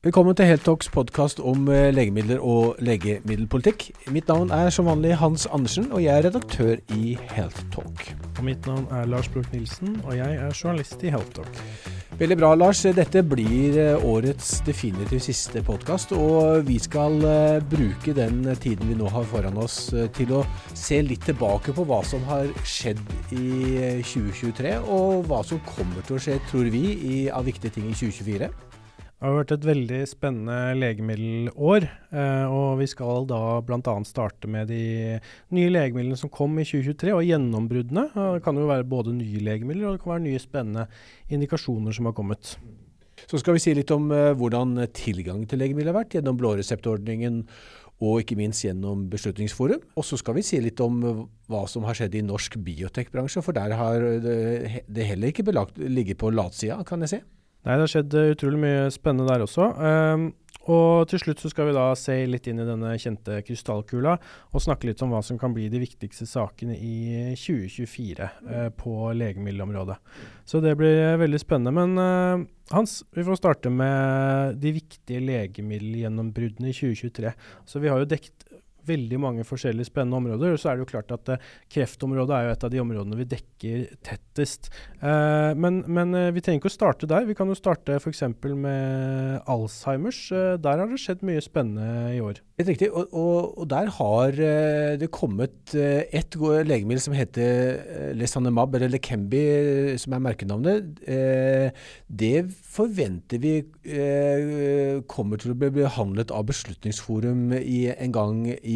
Velkommen til Heltalks podkast om eh, legemidler og legemiddelpolitikk. Mitt navn er som vanlig Hans Andersen, og jeg er redaktør i Heltalk. Og mitt navn er Lars Broch Nilsen, og jeg er journalist i Heltalk. Veldig bra, Lars. Dette blir eh, årets definitivt siste podkast, og vi skal eh, bruke den tiden vi nå har foran oss til å se litt tilbake på hva som har skjedd i 2023, og hva som kommer til å skje, tror vi, av viktige ting i 2024. Det har vært et veldig spennende legemiddelår, eh, og vi skal da bl.a. starte med de nye legemidlene som kom i 2023, og gjennombruddene. Det kan jo være både nye legemidler og det kan være nye spennende indikasjoner som har kommet. Så skal vi si litt om uh, hvordan tilgangen til legemidler har vært gjennom blåreseptordningen og ikke minst gjennom Beslutningsforum. Og så skal vi si litt om uh, hva som har skjedd i norsk biotekbransje, for der har det, heller ikke belagt, ligget på latsida, kan jeg se. Nei, det har skjedd eh, utrolig mye spennende der også. Um, og til slutt så skal vi da se litt inn i denne kjente krystallkula og snakke litt om hva som kan bli de viktigste sakene i 2024 eh, på legemiddelområdet. Så det blir veldig spennende. Men eh, Hans, vi får starte med de viktige legemiddelgjennombruddene i 2023. Så vi har jo dekt veldig mange forskjellige spennende områder. Og så er det jo klart at eh, kreftområdet er jo et av de områdene vi dekker tettest. Eh, men, men uh, vi trenger ikke å starte der. Vi kan jo starte f.eks. med Alzheimers. der har det skjedd mye spennende i år. Helt riktig. Og, og, og der har det kommet ett legemiddel som heter Lesanemab, eller Lekembi, som er merkenavnet. det forventer vi kommer til å bli behandlet av Beslutningsforum i, en gang i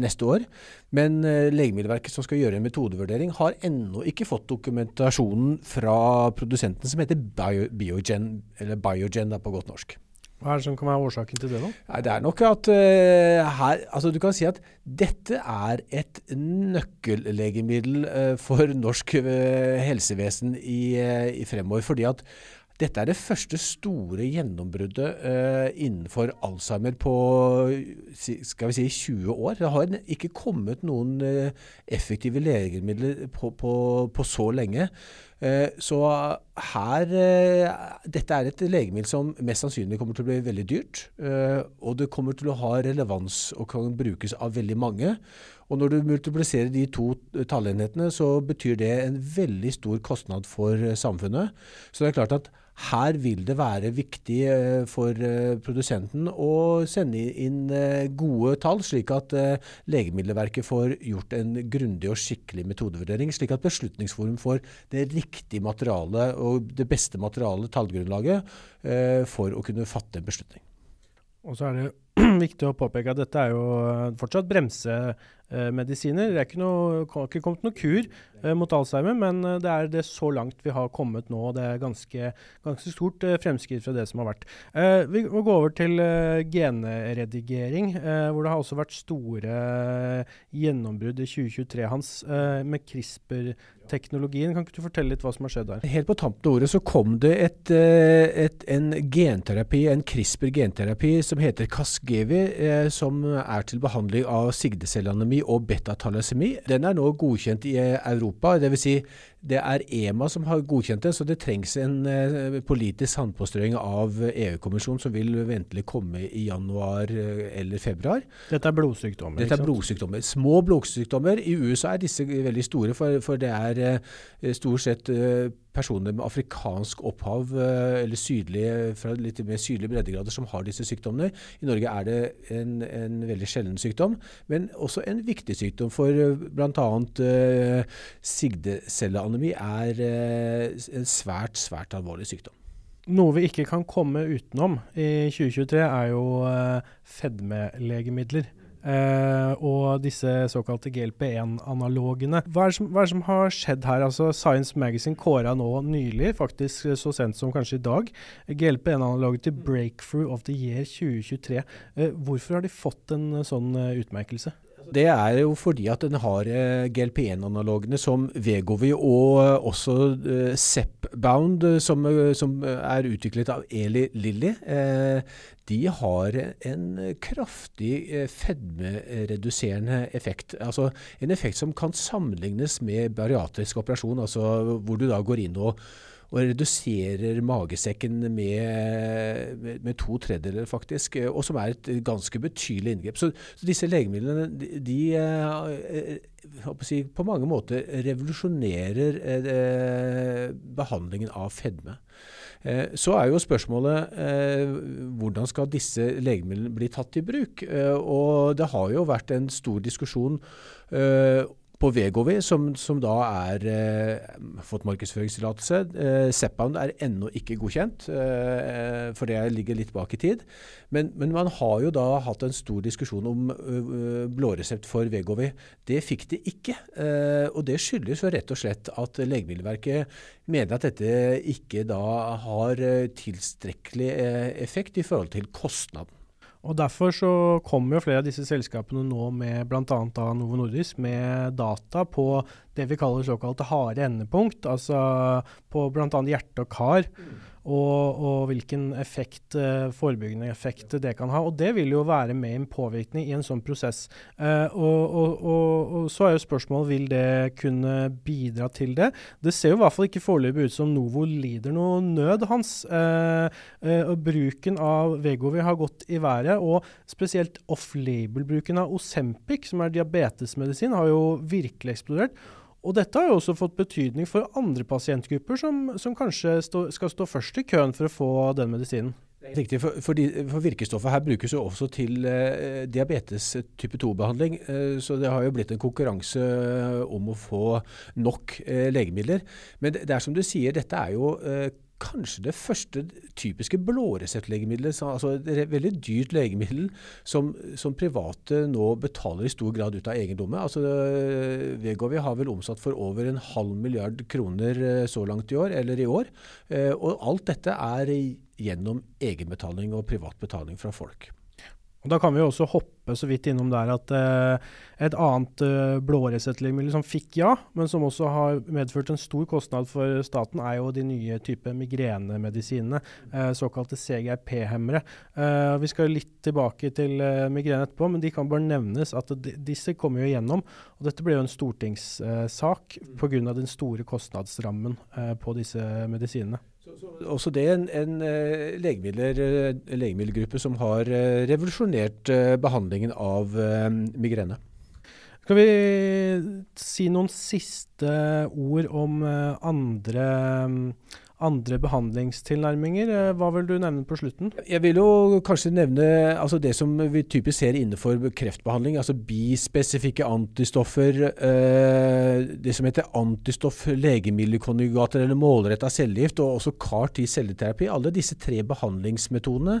neste år. Men uh, Legemiddelverket som skal gjøre en metodevurdering, har ennå ikke fått dokumentasjonen fra produsenten som heter Bio, Biogen, eller Biogen da, på godt norsk. Hva er det som kan være årsaken til det? da? Nei, det er nok at uh, her, altså Du kan si at dette er et nøkkellegemiddel uh, for norsk helsevesen i, i fremover. fordi at dette er det første store gjennombruddet uh, innenfor Alzheimer på skal vi si 20 år. Det har ikke kommet noen uh, effektive legemidler på, på, på så lenge. Uh, så her Dette er et legemiddel som mest sannsynlig kommer til å bli veldig dyrt. og det kommer til å ha relevans og kan brukes av veldig mange. Og når du multipliserer de to tallenhetene, så betyr det en veldig stor kostnad for samfunnet. Så det er klart at her vil det være viktig eh, for eh, produsenten å sende inn eh, gode tall, slik at Legemiddelverket får gjort en grundig og skikkelig metodevurdering, slik at Beslutningsforum får det riktige materialet og det beste materialet, tallgrunnlaget, for å kunne fatte en beslutning. Og så er det viktig å påpeke at dette er jo fortsatt bremsemedisiner. Det er ikke noe, ikke kommet noe kur eh, mot Alzheimer, men eh, det er det så langt vi har kommet nå. Det er ganske, ganske stort eh, fremskritt fra det som har vært. Eh, vi må gå over til eh, genredigering, eh, hvor det har også vært store gjennombrudd i 2023, Hans, med CRISPR-teknologien. Kan ikke du fortelle litt hva som har skjedd der? Helt på tampen av ordet så kom det et, et, en genterapi, en CRISPR-genterapi som heter Casgevi, som er til behandling av sigdecellanemi og betatalasemi. Den er nå godkjent i Europa. Dvs. Si, det er EMA som har godkjent det, så det trengs en uh, politisk håndpåstrøing av EU-kommisjonen, som vil ventelig komme i januar uh, eller februar. Dette er blodsykdommer? Dette er blodsykdommer. Små blodsykdommer. I USA er disse veldig store, for, for det er uh, stort sett personer med afrikansk opphav, eller sydlige, fra litt mer sydlige breddegrader, som har disse sykdommene. I Norge er det en, en veldig sjelden sykdom, men også en viktig sykdom for bl.a. Sigdecelleanemi Anemi er eh, en svært, svært alvorlig sykdom. Noe vi ikke kan komme utenom i 2023, er jo eh, fedmelegemidler. Uh, og disse såkalte GLP-1-analogene. Hva, hva, er det som har skjedd her? Altså, Science Magazine kåra nå nylig, faktisk så sent som kanskje i dag, GLP-1-analoget til Breakthrough of the Year 2023. Uh, hvorfor har de fått en sånn utmerkelse? Det er jo fordi at den har eh, GLP-1-analogene som Vegovi og eh, også uh, Zepbound, som, som, er utviklet av Eli Lilly. de har en kraftig fedmereduserende effekt. Altså en effekt som kan sammenlignes med bariatrisk operasjon, altså hvor du da går inn og og reduserer magesekken med, med, med, to tredjedeler, faktisk. Og som er et ganske betydelig inngrep. Så, så disse legemidlene de, de si, på mange måter revolusjonerer eh, behandlingen av fedme. Eh, så er jo spørsmålet eh, hvordan skal disse legemidlene bli tatt i bruk? Eh, og det har jo vært en stor diskusjon eh, på Vegovi, som, som da er eh, fått markedsføringstillatelse. Eh, er ennå ikke godkjent, eh, for det ligger litt bak i tid. Men, men, man har jo da hatt en stor diskusjon om eh, blåresept for Vegovi. Det fikk de ikke. Eh, og det skyldes jo rett og slett at Legemiddelverket mener at dette ikke da har eh, tilstrekkelig eh, effekt i forhold til kostnaden. Og Derfor så kommer jo flere av disse selskapene nå med bl.a. Novo Nordisk med data på det vi kaller såkalte harde endepunkt, altså på bl.a. hjerte og kar. Mm og, og hvilken effekt, eh, forebyggende effekt det kan ha. Og det vil jo være med en påvirkning i en sånn prosess. Uh, og, og, og, så er jo spørsmålet vil det kunne bidra til det. Det ser jo i hvert fall ikke foreløpig ut som Novo lider noe nød, Hans. Uh, uh, bruken av Vegovi har gått i været, og spesielt off-label-bruken av Osempic, som er diabetesmedisin, har jo virkelig eksplodert. Og dette har jo også fått betydning for andre pasientgrupper som, som kanskje stå, skal stå først i køen for å få den medisinen. Riktig, for, for, for, Virkestoffet her brukes jo også til eh, diabetes type 2-behandling. Eh, så det har jo blitt en konkurranse eh, om å få nok eh, legemidler. Men det, det, er som du sier, dette er jo eh, kanskje det første typiske blåreseptlegemiddelet, altså et veldig dyrt legemiddel som, som, private nå betaler i stor grad ut av egen. Altså, Vegovi har vel omsatt for over en halv milliard kroner eh, så langt i år, eller i år. Eh, og alt dette er gjennom egenbetaling og privatbetaling fra folk. Og Da kan vi jo også hoppe så vidt innom der at eh, et annet eh, blåreseptlegemiddel som fikk ja, men som også har medført en stor kostnad for staten, er jo de nye type migrenemedisinene, eh, såkalte CGRP-hemmere. Eh, vi skal litt tilbake til eh, migrene etterpå, men de kan bare nevnes at de, disse kommer jo igjennom. og Dette ble jo en stortingssak eh, pga. den store kostnadsrammen eh, på disse medisinene. Så, så, også det en, en uh, legemiddelgruppe som har uh, revolusjonert behandlingen av migrene. Skal vi si noen siste ord om andre um, andre behandlingstilnærminger. Eh, hva vil du nevne på slutten? Jeg vil jo kanskje nevne altså det som vi typisk ser innenfor kreftbehandling. altså Bispesifikke antistoffer. Eh, det som heter antistoff-legemiddelkonjugater eller målretta cellegift, og også CAR-T-celleterapi. Alle disse tre behandlingsmetodene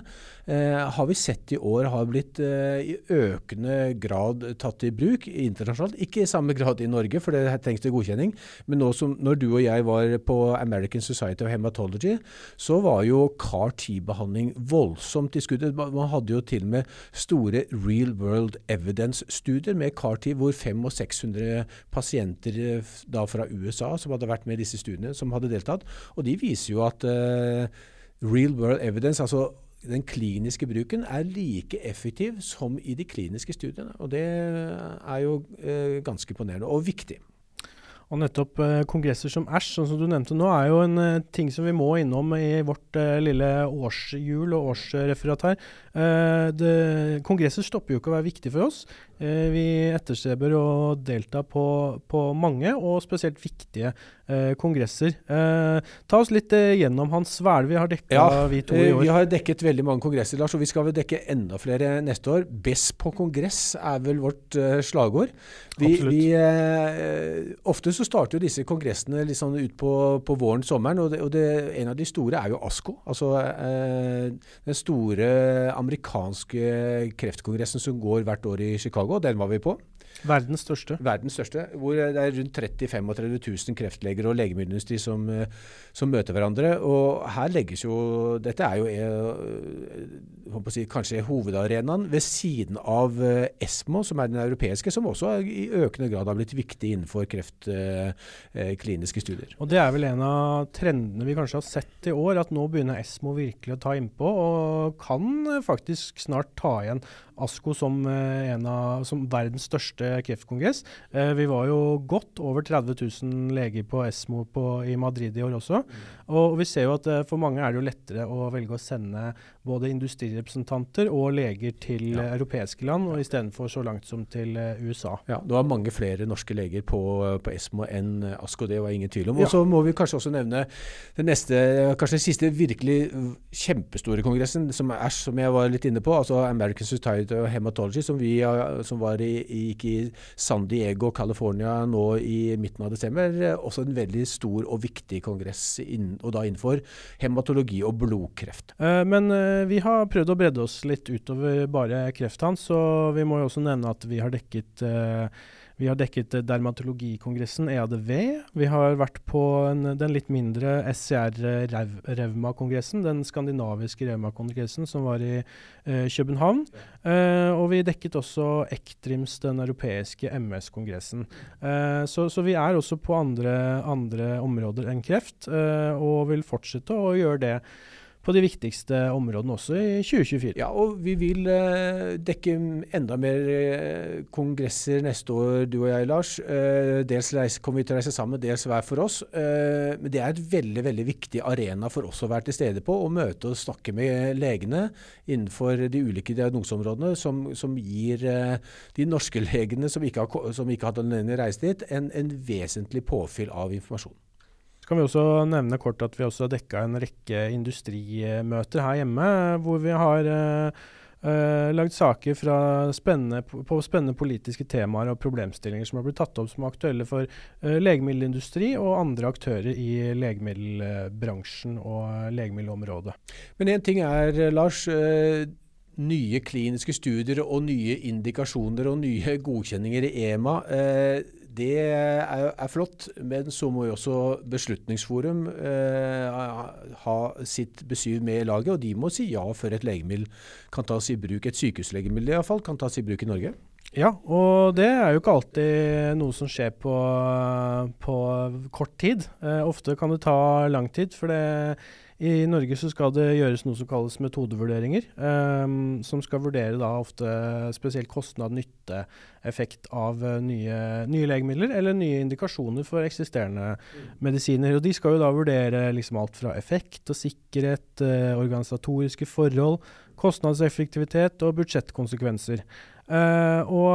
eh, har vi sett i år har blitt i økende grad tatt i bruk internasjonalt. Ikke i samme grad i Norge, for det trengs det godkjenning. Men nå som når du og jeg var på American Society of Hematology, så var jo CAR-T-behandling voldsomt i skuddet. Man hadde jo til og med store real world evidence-studier med CAR-T, hvor 500 og 600 pasienter eh, da fra USA som hadde vært med i disse studiene, som hadde deltatt. Og de viser jo at uh, real world evidence, altså den kliniske bruken er like effektiv som i de kliniske studiene. Og det er jo eh, ganske imponerende og viktig. Og nettopp eh, kongresser som Æsj, sånn som du nevnte nå, er jo en eh, ting som vi må innom i vårt eh, lille årshjul og årsreferat her. Det, kongresser stopper jo ikke å være viktig for oss. Eh, vi etterstreber å delta på, på mange og spesielt viktige eh, kongresser. ta oss litt gjennom Hans. Hva vi har dekka, ja, vi to i år? Vi har dekket veldig mange kongresser, Lars, og vi skal vel dekke enda flere neste år. Best på kongress er vel vårt slagord. Vi, vi ofte så starter jo disse kongressene litt sånn ut på, på våren, sommeren. Og, det, og det, en av de store er jo ASCO. Altså eh, den store amerikanske kreftkongressen som går hvert år i Chicago. Den var vi på. Verdens største. Verdens største, Hvor det er rundt 30 35 000 kreftleger og legemiddelindustri som, som, møter hverandre. Og her legges jo Dette er jo si, kanskje hovedarenaen ved siden av eh, ESMO, som er den europeiske, som også i økende grad har blitt viktig innenfor kreftkliniske eh, studier. Og Det er vel en av trendene vi kanskje har sett i år, at nå begynner ESMO virkelig å ta innpå, og kan faktisk snart ta igjen ASKO som, av, som verdens største kreftkongress. vi var jo godt over 30 000 leger på ESMO på, i Madrid i år også. Og vi ser jo at for mange er det jo lettere å velge å sende både industrirepresentanter og leger til ja. europeiske land, og istedenfor så langt som til USA. Ja, Det var mange flere norske leger på, på ESMO enn ASKO, det var ingen tvil om. Og så ja. må vi kanskje også nevne den neste, kanskje den siste virkelig kjempestore kongressen, som er som jeg var litt inne på, altså American Society of Hematology, som, vi, som i, gikk i San Diego, California nå i midten av desember. Også en veldig stor og viktig kongress, inn, og da innenfor hematologi og blodkreft. Uh, men Eh, vi har prøvd å bredde oss litt utover bare krefthans, så vi må jo også nevne at vi har dekket vi har dekket dermatologikongressen EADV. Vi har vært på en, den litt mindre SCR-revmakongressen, den skandinaviske revmakongressen som var i eh, København. Eh, og vi dekket også Ektrims, den europeiske MS-kongressen. Eh, så, så, vi er også på andre, andre områder enn kreft, og vil fortsette å gjøre det på de viktigste områdene også i 2024. Ja, og vi vil eh, dekke enda mer eh, kongresser neste år, du og jeg, Lars. Eh, dels reise, kommer vi til å reise sammen, dels hver for oss. Eh, men det er et veldig veldig viktig arena for oss å være til stede på. Å møte og snakke med legene innenfor de ulike diagnoseområdene, som, som gir eh, de norske legene som ikke har, som ikke har hatt anledning til å reise dit, en, en vesentlig påfyll av informasjon. Så kan vi også nevne kort at vi også har dekka en rekke industrimøter her hjemme, hvor vi har uh, uh, lagd saker spennende, på spennende politiske temaer og problemstillinger som har blitt tatt opp som er aktuelle for uh, legemiddelindustri og andre aktører i legemiddelbransjen og legemiddelområdet. Men én ting er, Lars nye kliniske studier og nye indikasjoner og nye godkjenninger i EMA. Eh, det er, er, flott, men så må jo også Beslutningsforum eh, ha sitt besyv med i laget, og de må si ja før et legemiddel kan tas i bruk. Et sykehuslegemiddel iallfall kan tas i bruk i Norge. Ja, og det er jo ikke alltid noe som skjer på, på kort tid. Eh, ofte kan det ta lang tid, for det i Norge så skal det gjøres noe som kalles metodevurderinger, um, som skal vurdere da ofte spesielt kostnad-nytte-effekt av uh, nye, nye, legemidler eller nye indikasjoner for eksisterende mm. medisiner. Og De skal jo da vurdere liksom alt fra effekt og sikkerhet, uh, organisatoriske forhold, kostnadseffektivitet og budsjettkonsekvenser. Uh, og,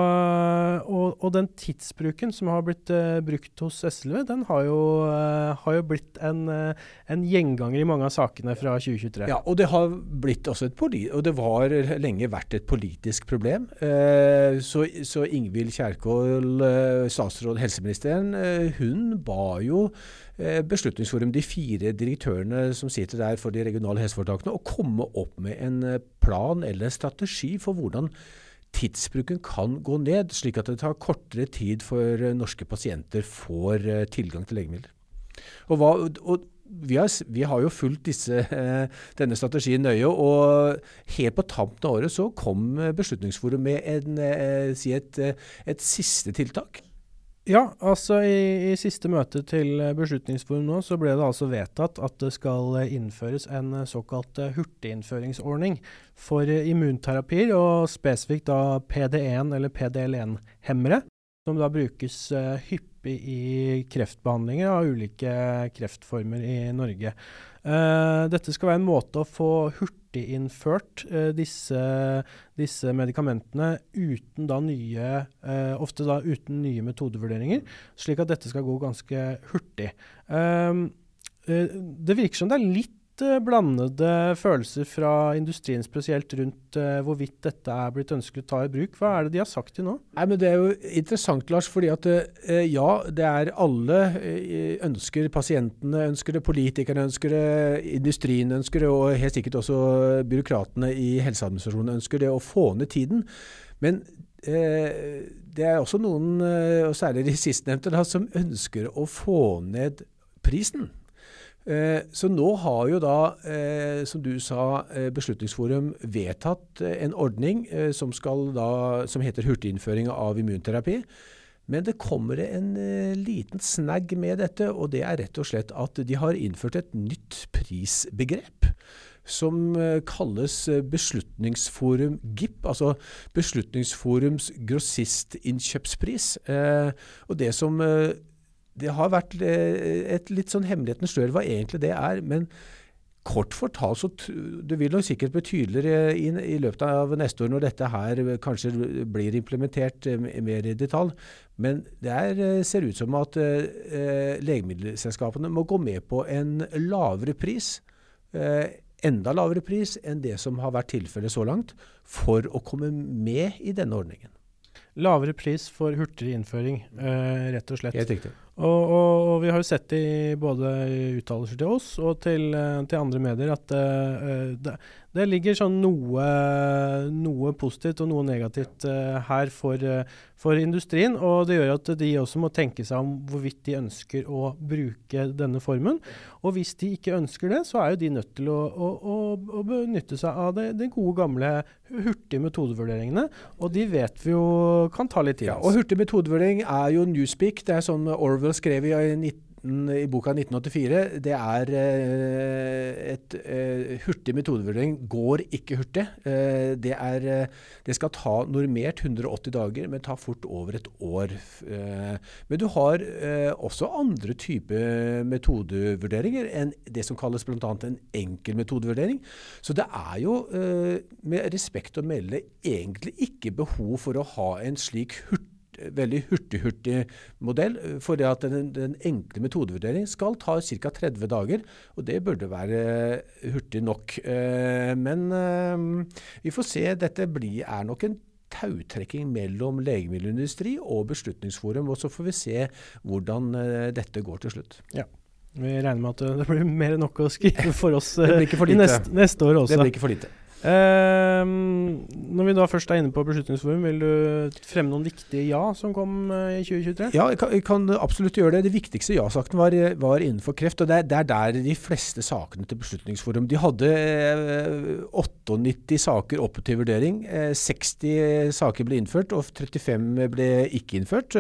og, og, den tidsbruken som har blitt uh, brukt hos SLV, den har jo, uh, har jo blitt en, en, gjenganger i mange av sakene fra 2023. Ja, og det har blitt også et og det var lenge vært et politisk problem. så, så Ingvild Kjerkol, statsråd helseministeren, hun ba jo Beslutningsforum, de fire direktørene som sitter der for de regionale helseforetakene, å komme opp med en plan eller strategi for hvordan tidsbruken kan gå ned, slik at det tar kortere tid for eh, norske pasienter får eh, tilgang til legemidler. Og, hva, og vi, har, vi har, jo fulgt disse, eh, denne strategien nøye, og helt på tampen av året så kom Beslutningsforum med en, si et, et siste tiltak. Ja, altså i, i, siste møte til Beslutningsforum nå, så ble det altså vedtatt at det skal innføres en såkalt hurtiginnføringsordning for immunterapier, og spesifikt da PD1 eller PDL1-hemmere, som da brukes hyppig i kreftbehandlinger av ulike kreftformer i Norge. Dette skal være en måte å få hurtig hurtiginnført uh, disse, disse, medikamentene uten da nye, uh, ofte da uten nye metodevurderinger, slik at dette skal gå ganske hurtig. Um, det virker som det er litt blandede følelser fra industrien spesielt rundt uh, hvorvidt dette er blitt ønsket å ta i bruk. Hva er det de har sagt til nå? Nei, men Det er jo interessant, Lars. fordi at uh, ja, det er alle ønsker. Pasientene ønsker det, politikerne ønsker det, industrien ønsker det, og helt sikkert også byråkratene i helseadministrasjonen ønsker det, å få ned tiden. Men det er også noen, og særlig de sistnevnte, som ønsker å få ned prisen. Eh, så nå har jo da, eh, som du sa, eh, Beslutningsforum vedtatt en ordning som, da, som, heter hurtiginnføring av immunterapi. Men det kommer en liten snagg med dette, og det er rett og slett at de har innført et nytt prisbegrep som kalles Beslutningsforum GIP, altså Beslutningsforums grossistinnkjøpspris. Og det som det har vært eh, et litt sånn hemmelighetens slør hva egentlig det er. men Kort fortalt så Det vil nok sikkert bli tydeligere i, i, løpet av neste år når dette her kanskje blir implementert eh, mer i detalj. Men det er, eh, ser ut som at eh, legemiddelselskapene må gå med på en lavere pris. Eh, enda lavere pris enn det som har vært tilfellet så langt, for å komme med i denne ordningen. Lavere pris for hurtigere innføring, eh, rett og slett. Helt riktig. Og, og, og, vi har jo sett i både uttalelser til oss og til, eh, til andre medier at uh, det, det, ligger sånn noe, noe, positivt og noe negativt uh, her for, uh, for, industrien. Og det gjør at de også må tenke seg om hvorvidt de ønsker å bruke denne formen. Og hvis de ikke ønsker det, så er jo de nødt til å, å, å, benytte seg av det, det gode, gamle hurtige metodevurderingene. Og de vet vi jo kan ta litt tid. Ja, og hurtig metodevurdering er jo newspeak. Det er sånn Orwell Orwell skrev i, 19, i boka 1984, det er eh, et eh, hurtig metodevurdering. Går ikke hurtig. Eh, det, er, det, skal ta normert 180 dager, men ta fort over et år. men du har også andre typer metodevurderinger enn det som kalles bl.a. en enkel metodevurdering. Så det er jo, med respekt å melde, egentlig ikke behov for å ha en slik hurtig veldig hurtig-hurtig modell. For det at den, den, enkle metodevurdering skal ta ca. 30 dager. Og det burde være hurtig nok. Eh, men eh, vi får se. Dette blir, er nok en tautrekking mellom legemiddelindustri og Beslutningsforum. Og så får vi se hvordan eh, dette går til slutt. Ja. Vi regner med at det blir mer enn nok å skrive for oss for neste, neste, år også. Det blir ikke for lite. Uh, når vi da først er inne på Beslutningsforum, vil du fremme noen viktige ja som kom uh, i 2023? Ja, jeg kan, jeg kan, absolutt gjøre det. Det viktigste ja-saken var, var, innenfor kreft. og det er, det er, der de fleste sakene til Beslutningsforum De hadde eh, 98 saker oppe til vurdering. 60 eh, saker ble innført, og 35 ble ikke innført.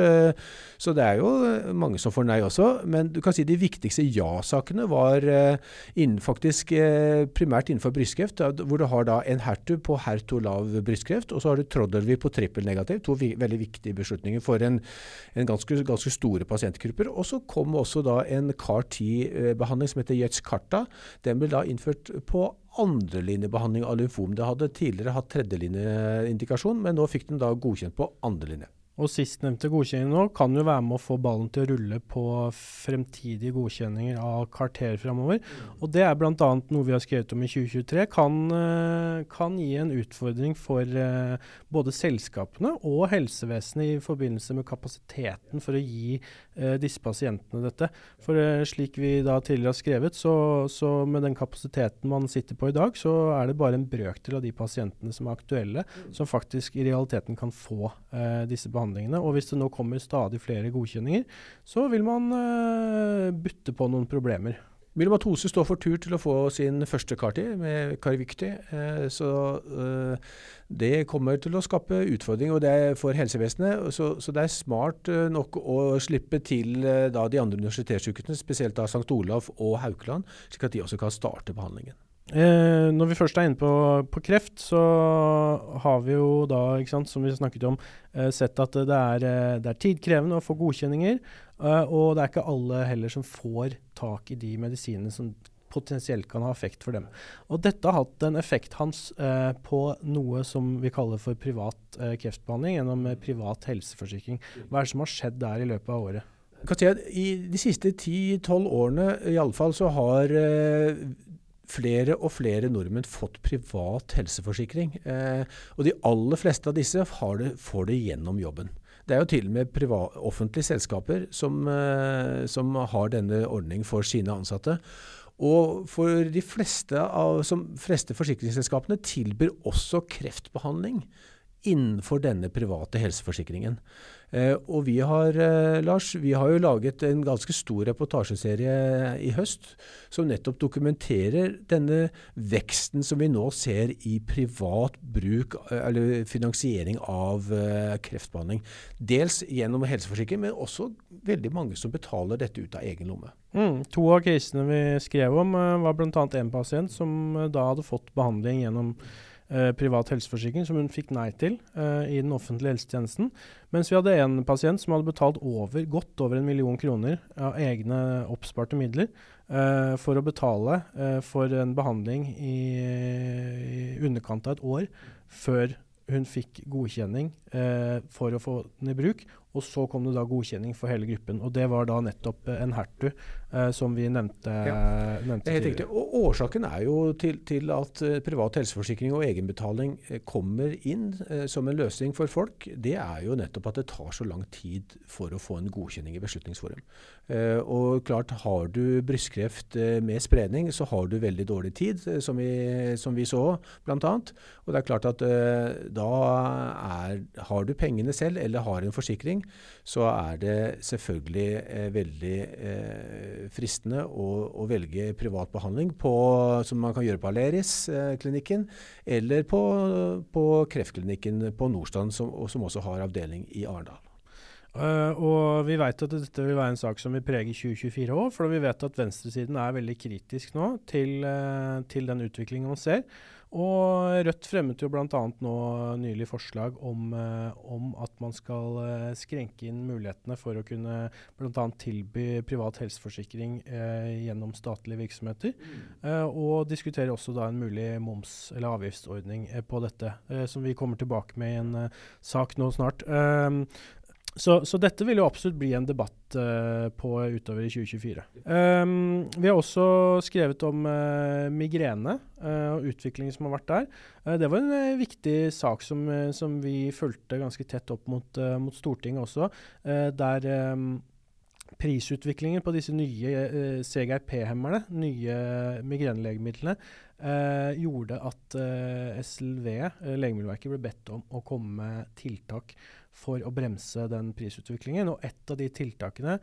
så det er jo mange som får nei også. Men du kan si de viktigste ja-sakene var innen, faktisk primært innenfor brystkreft, hvor du har da en Hertu på HER2 lav brystkreft, og så har du Troddelvi på trippelnegativ. To veldig viktige beslutninger for en, en ganske, ganske, store pasientgrupper. Og så kom også da en CAR-10-behandling som heter Yetskarta. Den ble da innført på andrelinjebehandling av lymfom. Det hadde tidligere hatt tredjelinjeindikasjon, men nå fikk den da godkjent på andrelinje. Og sistnevnte godkjenning nå kan jo være med å få ballen til å rulle på fremtidige godkjenninger av karter framover. Mm. Og det er bl.a. noe vi har skrevet om i 2023. Kan, eh, kan gi en utfordring for eh, både selskapene og helsevesenet i forbindelse med kapasiteten for å gi disse pasientene dette. For slik vi da tidligere har skrevet, så, så, med den kapasiteten man sitter på i dag, så er det bare en brøkdel av de pasientene som er aktuelle, mm. som faktisk i realiteten kan få disse behandlingene. Og hvis det nå kommer stadig flere godkjenninger, så vil man eh, bytte på noen problemer. Myelomatose står for tur til å få sin første CAR-T med Carvicti. Eh, så eh, det kommer til å skape utfordringer er for helsevesenet. Så, det er smart eh, nok å slippe til de andre universitetssykehusene, spesielt da St. Olav og Haukeland, slik at de også kan starte behandlingen. Eh, når vi først er inne på, på, kreft, så har vi jo da, sant, som vi snakket om, eh, sett at det er, det er, tidkrevende å få godkjenninger. Eh, og det er ikke alle heller som får tak i de medisinene som potensielt kan ha effekt for dem. Og dette har hatt en effekt hans eh, på noe som vi kaller for privat eh, kreftbehandling gjennom privat helseforsikring. Hva er det som har skjedd der i løpet av året? I de siste 10-12 årene i alle fall, så har flere og flere nordmenn fått privat helseforsikring. Eh, og de aller fleste av disse det, får det gjennom jobben. Det er jo til og med privat, offentlige selskaper som, eh, som, har denne ordningen for sine ansatte. Og for de fleste, av, som, fleste forsikringsselskapene tilbyr også kreftbehandling innenfor denne private helseforsikringen. Eh, og vi har, eh, Lars, vi har jo laget en ganske stor reportasjeserie i høst som nettopp dokumenterer denne veksten som vi nå ser i privat bruk, eh, eller finansiering av eh, kreftbehandling. Dels gjennom helseforsikring, men også veldig mange som betaler dette ut av egen lomme. Mm, to av krisene vi skrev om, var bl.a. en pasient som da hadde fått behandling gjennom eh, privat helseforsikring, som hun fikk nei til eh, i den offentlige helsetjenesten. Mens vi hadde en pasient som hadde betalt over, godt over en million kroner av egne oppsparte midler eh, for å betale eh, for en behandling i, i underkant av et år før hun fikk godkjenning eh, for å få den i bruk. Og så kom det da godkjenning for hele gruppen. Og det var da nettopp eh, en Hertu, eh, som vi nevnte, Ja. nevnte er helt riktig. Og Årsaken er jo til, til at eh, privat helseforsikring og egenbetaling eh, kommer inn eh, som en løsning for folk. Det er jo nettopp at det tar så lang tid for å få en godkjenning i Beslutningsforum. Eh, og klart, har du brystkreft eh, med spredning, så har du veldig dårlig tid, eh, som vi, som vi så bl.a. Og det er klart at eh, da er, har du pengene selv, eller har en forsikring, så er det selvfølgelig eh, veldig eh, fristende å, å velge privat behandling på, som man kan gjøre på Aleris-klinikken, eller på, på kreftklinikken på Nordstrand, som, som også har avdeling i Arendal. Uh, og vi vet at dette vil være en sak som vil prege 2024 òg, for vi vet at venstresiden er veldig kritisk nå til, uh, til den utviklingen man ser. Og Rødt fremmet jo bl.a. nå nylig forslag om, eh, om at man skal eh, skrenke inn mulighetene for å kunne bl.a. tilby privat helseforsikring eh, gjennom statlige virksomheter. Eh, og diskuterer også da en mulig moms- eller avgiftsordning eh, på dette, eh, som vi kommer tilbake med i en sak nå snart. Så, så dette vil jo absolutt bli en debatt uh, på utover i 2024. Um, vi har også skrevet om uh, migrene uh, og utviklingen som har vært der. Det var en viktig sak som, som vi fulgte ganske tett opp mot, mot Stortinget også, der um, prisutviklingen på disse nye CGRP-hemmerne, nye migrenelegemidlene, eh, gjorde at eh, SLV, eh, Legemiddelverket, ble bedt om å komme med tiltak for å bremse den prisutviklingen. Og et av de tiltakene,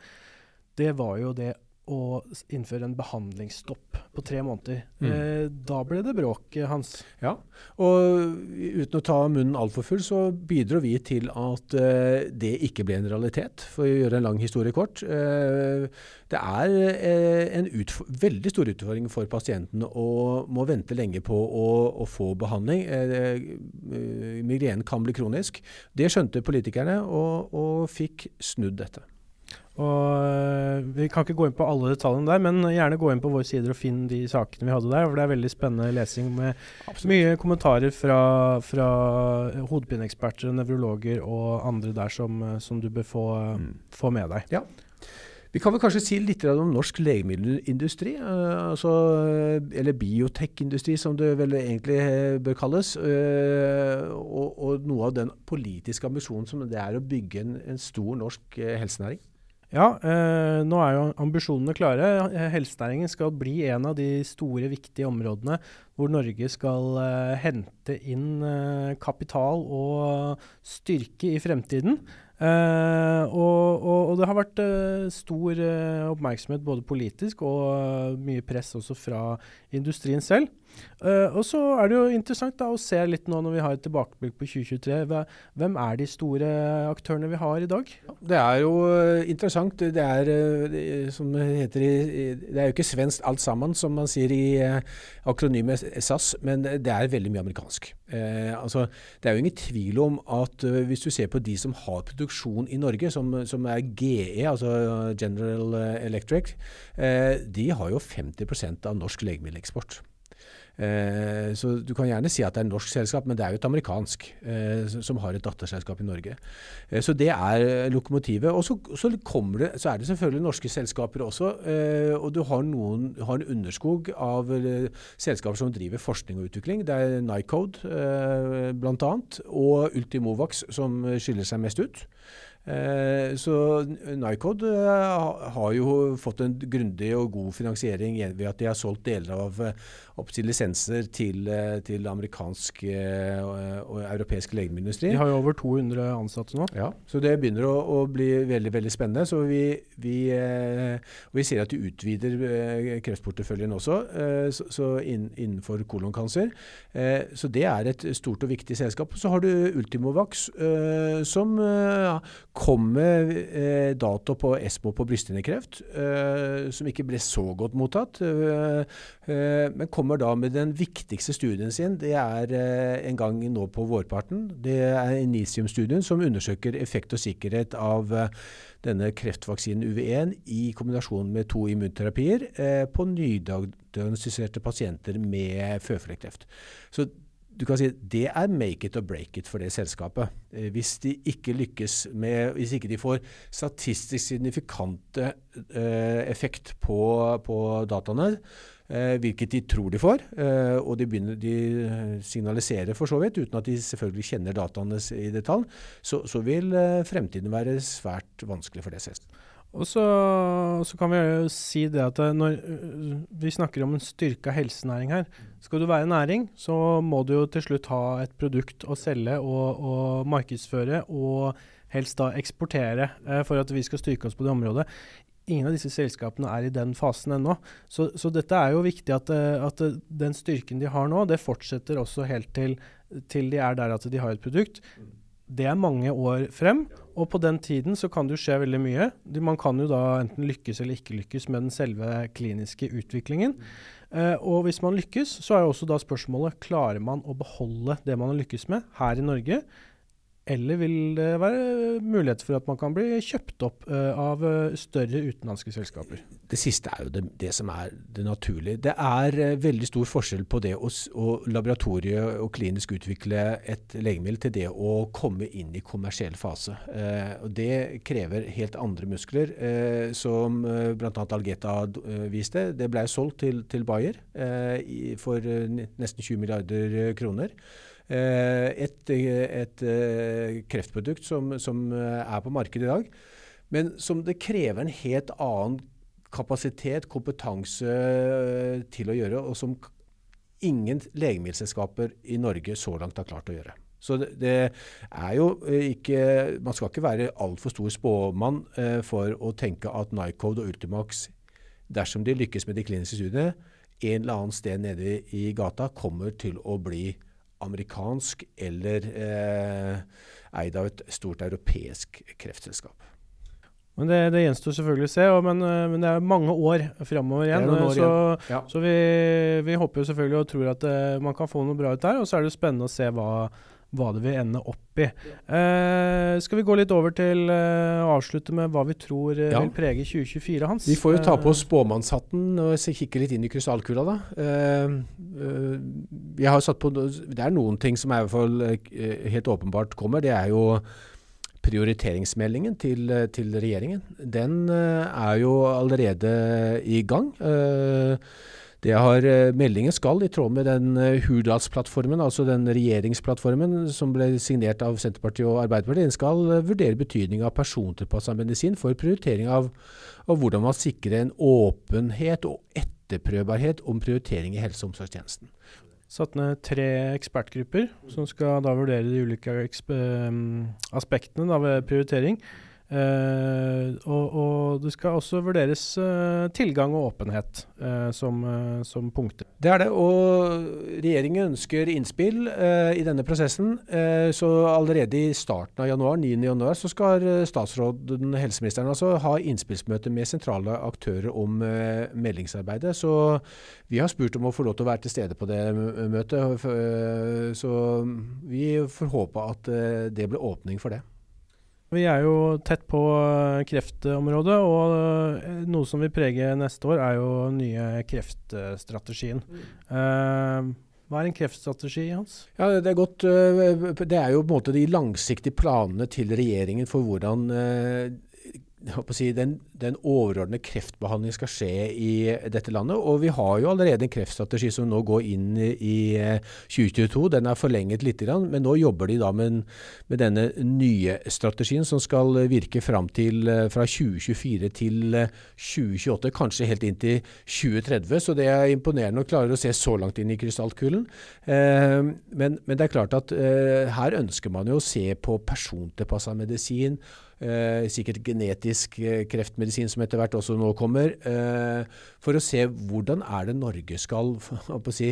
det var jo det å innføre en behandlingsstopp på tre måneder. Mm. Eh, da ble det bråk, eh, Hans. Ja, og uten å ta munnen altfor full, så bidro vi til at eh, det ikke ble en realitet, for å gjøre en lang historie kort. Eh, det er eh, en veldig stor utfordring for pasientene å må vente lenge på å, å få behandling. Eh, migrenen kan bli kronisk. Det skjønte politikerne, og, og fikk snudd dette. Og øh, Vi kan ikke gå inn på alle detaljene der, men gjerne gå inn på våre sider og finn de sakene vi hadde der. for Det er veldig spennende lesing med mye kommentarer fra, fra hodepineeksperter, nevrologer og andre der som, øh, som du bør få, Mm. få med deg. Vi kan vel kanskje si litt om norsk legemiddelindustri, eh, altså, eller biotekindustri som det vel egentlig eh, bør kalles. eh, og, og noe av den politiske ambisjonen som det er å bygge en, en stor norsk eh, helsenæring. Ja, eh, nå er jo ambisjonene klare. Eh, Helsenæringen skal bli en av de store, viktige områdene hvor Norge skal eh, hente inn eh, kapital og styrke i fremtiden. Eh, og, og, og det har vært eh, stor oppmerksomhet både politisk og mye press også fra industrien selv. Eh, og så er det jo interessant da å se litt nå når vi har et tilbakeblikk på 2023. Hvem er de store aktørene vi har i dag? Det er jo eh, interessant. Det er, eh, som heter i, det er jo ikke svensk alt sammen, som man sier i akronymet SAS, men det er veldig mye amerikansk. Uh, altså, det er jo ingen tvil om at hvis du ser på de som har produksjon i Norge, som, som er GE, altså General Electric, de har jo 50% av norsk legemiddeleksport. Eh, så du kan gjerne si at det er et norsk selskap, men det er jo et amerikansk eh, som- har et datterselskap i Norge. Eh, så det er eh, lokomotivet. Og så, så, det, så er det selvfølgelig norske selskaper også. Eh, og du har, noen, har en underskog av eh, selskaper som driver forskning og utvikling. Det er Nycode eh, bl.a. og Ultimovax som skiller seg mest ut. Så Nycode har jo fått en grundig og god finansiering ved at de har solgt deler av, eh, til lisenser til, eh, til amerikansk eh, og, europeisk legemiddelindustri. De har jo over 200 ansatte nå. Ja, så det begynner å, å bli veldig veldig spennende. Så vi, vi, eh, vi ser at de utvider kreftporteføljen også, så, så inn, innenfor kolonkancer. Så det er et stort og viktig selskap. Så har du Ultimovax, som kom med dato på ESMO på brysthinnekreft, som ikke ble så godt mottatt. men kommer da med den viktigste studien sin. Det er en gang nå på vårparten. Det er Initium-studien som undersøker effekt og sikkerhet av denne kreftvaksinen UV1 i kombinasjon med to immunterapier eh, på nydiagnostiserte pasienter med føflekkreft. Så du kan si Det er make it or break it for det selskapet. Eh, hvis de ikke lykkes med, hvis ikke de får statistisk signifikante eh, effekt på, på dataene, eh, hvilket de tror de får, eh, og de, begynner, de, signaliserer for så vidt, uten at de selvfølgelig kjenner dataene i detalj, så, så vil eh, fremtiden være svært vanskelig for selskapet. Og så, så, kan vi jo si det at eh, når eh, vi snakker om en styrka helsenæring her, skal du være næring, så må du jo til slutt ha et produkt å selge og, og markedsføre, og helst da eksportere eh, for at vi skal styrke oss på det området. Ingen av disse selskapene er i den fasen ennå. Så, så, dette er jo viktig at, eh, at, den styrken de har nå, det fortsetter også helt til, til de er der at de har et produkt det er mange år frem, og på den tiden så kan det jo skje veldig mye. Man kan jo da enten lykkes eller ikke lykkes med den selve kliniske utviklingen. Uh, og hvis man lykkes, så er jo også da spørsmålet klarer man å beholde det man har lykkes med her i Norge, eller vil det være mulighet for at man kan bli kjøpt opp uh, av uh, større utenlandske selskaper? Det siste er jo det, det som er det naturlige. Det er uh, veldig stor forskjell på det å, å laboratorie og klinisk utvikle et legemiddel til det å komme inn i kommersiell fase. Det krever helt andre muskler, som uh, bl.a. Algeta viste. Det ble solgt til, til Bayer for nesten 20 milliarder kroner. Eh, et, et, eh, kreftprodukt som, som, eh, er på markedet i dag, men som det krever en helt annen kapasitet, kompetanse til å gjøre, og som ingen legemiddelselskaper i Norge så langt har klart å gjøre. Så det, det, er jo ikke Man skal ikke være altfor stor spåmann eh, for å tenke at Nycode og Ultimax, dersom de lykkes med de kliniske studiene, en eller annen sted nede i gata kommer til å bli amerikansk eller eh, eid av et stort europeisk kreftselskap. Men Det, det gjenstår selvfølgelig å se, og, men, eh, men, det er mange år framover igjen. År så, igjen. Ja. så vi, vi, håper selvfølgelig og tror at uh, man kan få noe bra ut der. Og så er det spennende å se hva, hva det vil ende opp i. Uh, skal vi gå litt over til uh, å avslutte med hva vi tror uh, ja. vil prege 2024, Hans? Vi får jo ta på oss spåmannshatten og kikke litt inn i krystallkula, da. Jeg har satt på, det er noen ting som i hvert fall helt åpenbart kommer. Det er jo prioriteringsmeldingen til, til regjeringen. Den er jo allerede i gang. Uh, det har, eh, Meldingen skal, i tråd med den eh, Hurdalsplattformen, altså den regjeringsplattformen som ble signert av Senterpartiet og Arbeiderpartiet, den skal eh, vurdere betydning av persontilpassa medisin for prioritering av, av, hvordan man sikrer en åpenhet og etterprøvbarhet om prioritering i helse- og omsorgstjenesten. Satt ned tre ekspertgrupper som skal da vurdere de ulike aspektene da ved prioritering. Uh, og, og, det skal også vurderes uh, tilgang og åpenhet uh, som, som, punkter. Det er det, og regjeringen ønsker innspill i denne prosessen. så allerede i starten av januar, 9. januar, så skal statsråden, helseministeren, altså, ha innspillsmøte med sentrale aktører om meldingsarbeidet. Så vi har spurt om å få lov til å være til stede på det møtet. så vi får håpe at det blir åpning for det. Vi er jo tett på eh, kreftområdet, og eh, noe som vil prege neste år, er jo nye kreftstrategien. Uh, hva er en kreftstrategi, Hans? Ja, Det er godt. Det er jo på en måte de langsiktige planene til regjeringen for hvordan si, den, den overordnede kreftbehandlingen skal skje i dette landet. Og vi har jo allerede en kreftstrategi som nå går inn i 2022. Den er forlenget litt, men nå jobber de da med, med denne nye strategien som skal virke fram til fra 2024 til 2028, kanskje helt inn til 2030. Så det er imponerende å klare å se så langt inn i krystallkulen. Men, men det er klart at her ønsker man jo å se på persontilpassa medisin. Eh, sikkert genetisk eh, kreftmedisin som etter hvert også nå kommer. Eh, for å se hvordan er det Norge skal å si,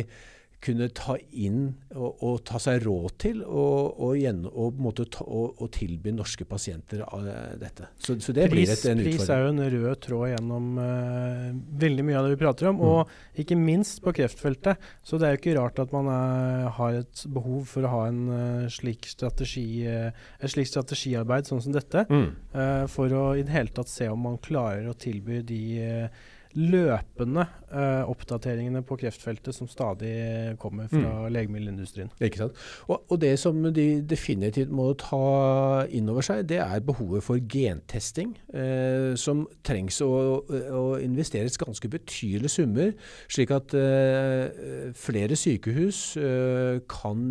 kunne ta inn og, og, ta seg råd til og, og, igjen, og, ta, og tilby norske pasienter dette. Så, så det pris, blir et, en utfordring. Pris er jo en rød tråd gjennom uh, veldig mye av det vi prater om, mm. og ikke minst på kreftfeltet. Så det er jo ikke rart at man er, har et behov for å ha en uh, slik strategi, uh, et slikt strategiarbeid sånn som dette, mm. for å i det hele tatt se om man klarer å tilby de løpende uh, oppdateringene på kreftfeltet som stadig kommer fra mm. legemiddelindustrien. Ikke sant. Og, og, det som de definitivt må ta inn over seg, det er behovet for gentesting, uh, som trengs å, å, investeres ganske betydelige summer, slik at uh, flere sykehus kan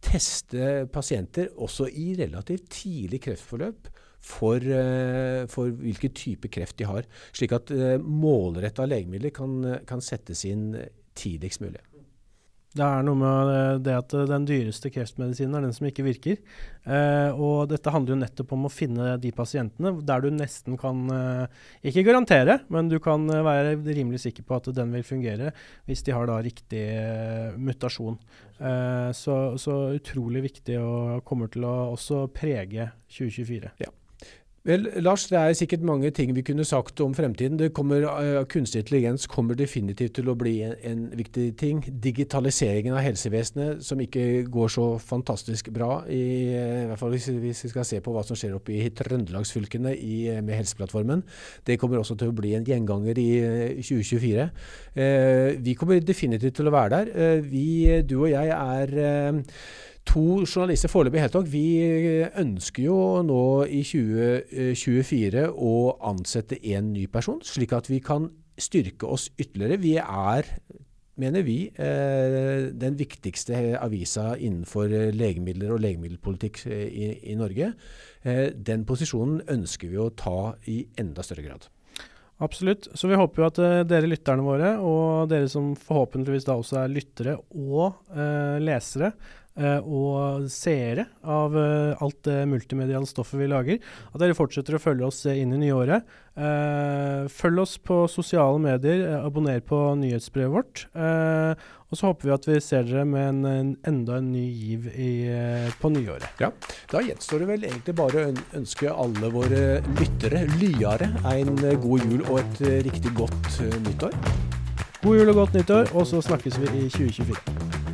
teste pasienter også i relativt tidlig kreftforløp for, eh, for hvilken type kreft de har. Slik at eh, målretta legemidler kan, kan settes inn tidligst mulig. Det er noe med det at den dyreste kreftmedisinen er den som ikke virker. Eh, og dette handler jo nettopp om å finne de pasientene der du nesten kan eh, Ikke garantere, men du kan være rimelig sikker på at den vil fungere hvis de har da riktig eh, mutasjon. Eh, så, så, utrolig viktig og kommer til å også prege 2024. Ja. Vel, Lars, det er sikkert mange ting vi kunne sagt om fremtiden. Det kommer, uh, Kunstig intelligens kommer definitivt til å bli en, en, viktig ting. Digitaliseringen av helsevesenet, som ikke går så fantastisk bra, i, uh, i hvert fall hvis, hvis, vi skal se på hva som skjer oppe i trøndelagsfylkene uh, med Helseplattformen, det kommer også til å bli en gjenganger i 2024. vi kommer definitivt til å være der. vi, du og jeg, er to journalister foreløpig helt nok. Vi ønsker jo nå i 2024 å ansette en ny person, slik at vi kan styrke oss ytterligere. Vi er, mener vi, eh, den viktigste avisa innenfor legemidler og legemiddelpolitikk eh, i, i Norge. Eh, den posisjonen ønsker vi å ta i enda større grad. Absolutt. Så vi håper jo at dere lytterne våre, og dere som forhåpentligvis da også er lyttere og eh, lesere, Eh, og seere av eh, alt det multimediale stoffet vi lager. At dere fortsetter å følge oss inn i nyåret. Følg oss på sosiale medier, abonner på nyhetsbrevet vårt. Og så håper vi at vi ser dere med en, en enda en ny giv i, på nyåret. Ja, Da gjenstår det vel egentlig bare å ønske alle våre lyttere, lyare, en god jul og et riktig godt nyttår. God jul og godt nyttår, og så snakkes vi i 2024.